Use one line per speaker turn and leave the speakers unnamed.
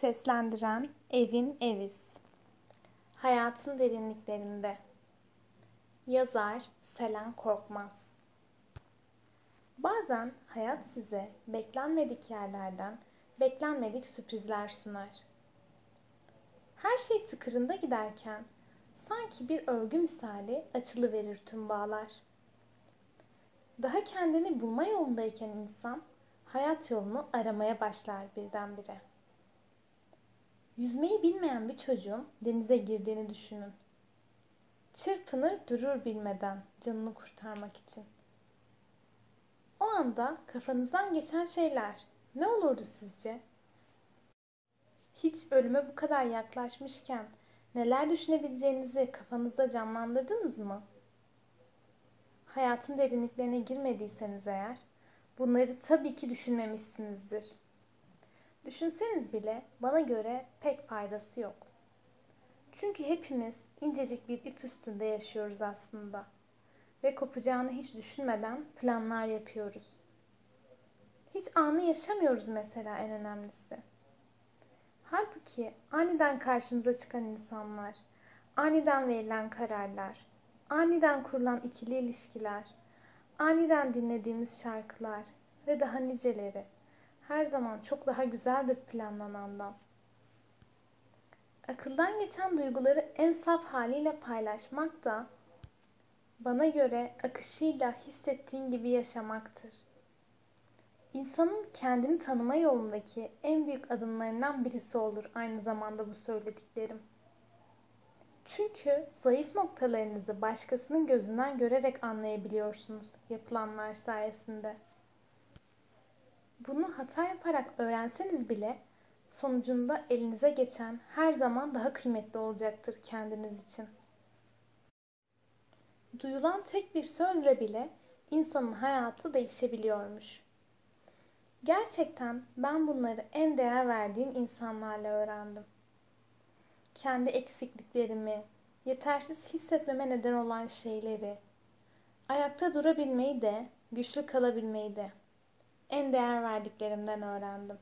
Seslendiren Evin Eviz Hayatın Derinliklerinde Yazar Selen Korkmaz Bazen hayat size beklenmedik yerlerden beklenmedik sürprizler sunar. Her şey tıkırında giderken sanki bir örgü misali açılıverir tüm bağlar. Daha kendini bulma yolundayken insan hayat yolunu aramaya başlar birdenbire. Yüzmeyi bilmeyen bir çocuğun denize girdiğini düşünün. Çırpınır durur bilmeden canını kurtarmak için. O anda kafanızdan geçen şeyler ne olurdu sizce? Hiç ölüme bu kadar yaklaşmışken neler düşünebileceğinizi kafanızda canlandırdınız mı? Hayatın derinliklerine girmediyseniz eğer, bunları tabii ki düşünmemişsinizdir. Düşünseniz bile bana göre pek faydası yok. Çünkü hepimiz incecik bir ip üstünde yaşıyoruz aslında. Ve kopacağını hiç düşünmeden planlar yapıyoruz. Hiç anı yaşamıyoruz mesela en önemlisi. Halbuki aniden karşımıza çıkan insanlar, aniden verilen kararlar, aniden kurulan ikili ilişkiler, aniden dinlediğimiz şarkılar ve daha niceleri her zaman çok daha güzeldir planlanandan. Akıldan geçen duyguları en saf haliyle paylaşmak da bana göre akışıyla hissettiğin gibi yaşamaktır. İnsanın kendini tanıma yolundaki en büyük adımlarından birisi olur aynı zamanda bu söylediklerim. Çünkü zayıf noktalarınızı başkasının gözünden görerek anlayabiliyorsunuz yapılanlar sayesinde. Bunu hata yaparak öğrenseniz bile sonucunda elinize geçen her zaman daha kıymetli olacaktır kendiniz için. Duyulan tek bir sözle bile insanın hayatı değişebiliyormuş. Gerçekten ben bunları en değer verdiğim insanlarla öğrendim. Kendi eksikliklerimi, yetersiz hissetmeme neden olan şeyleri, ayakta durabilmeyi de, güçlü kalabilmeyi de en değer verdiklerimden öğrendim.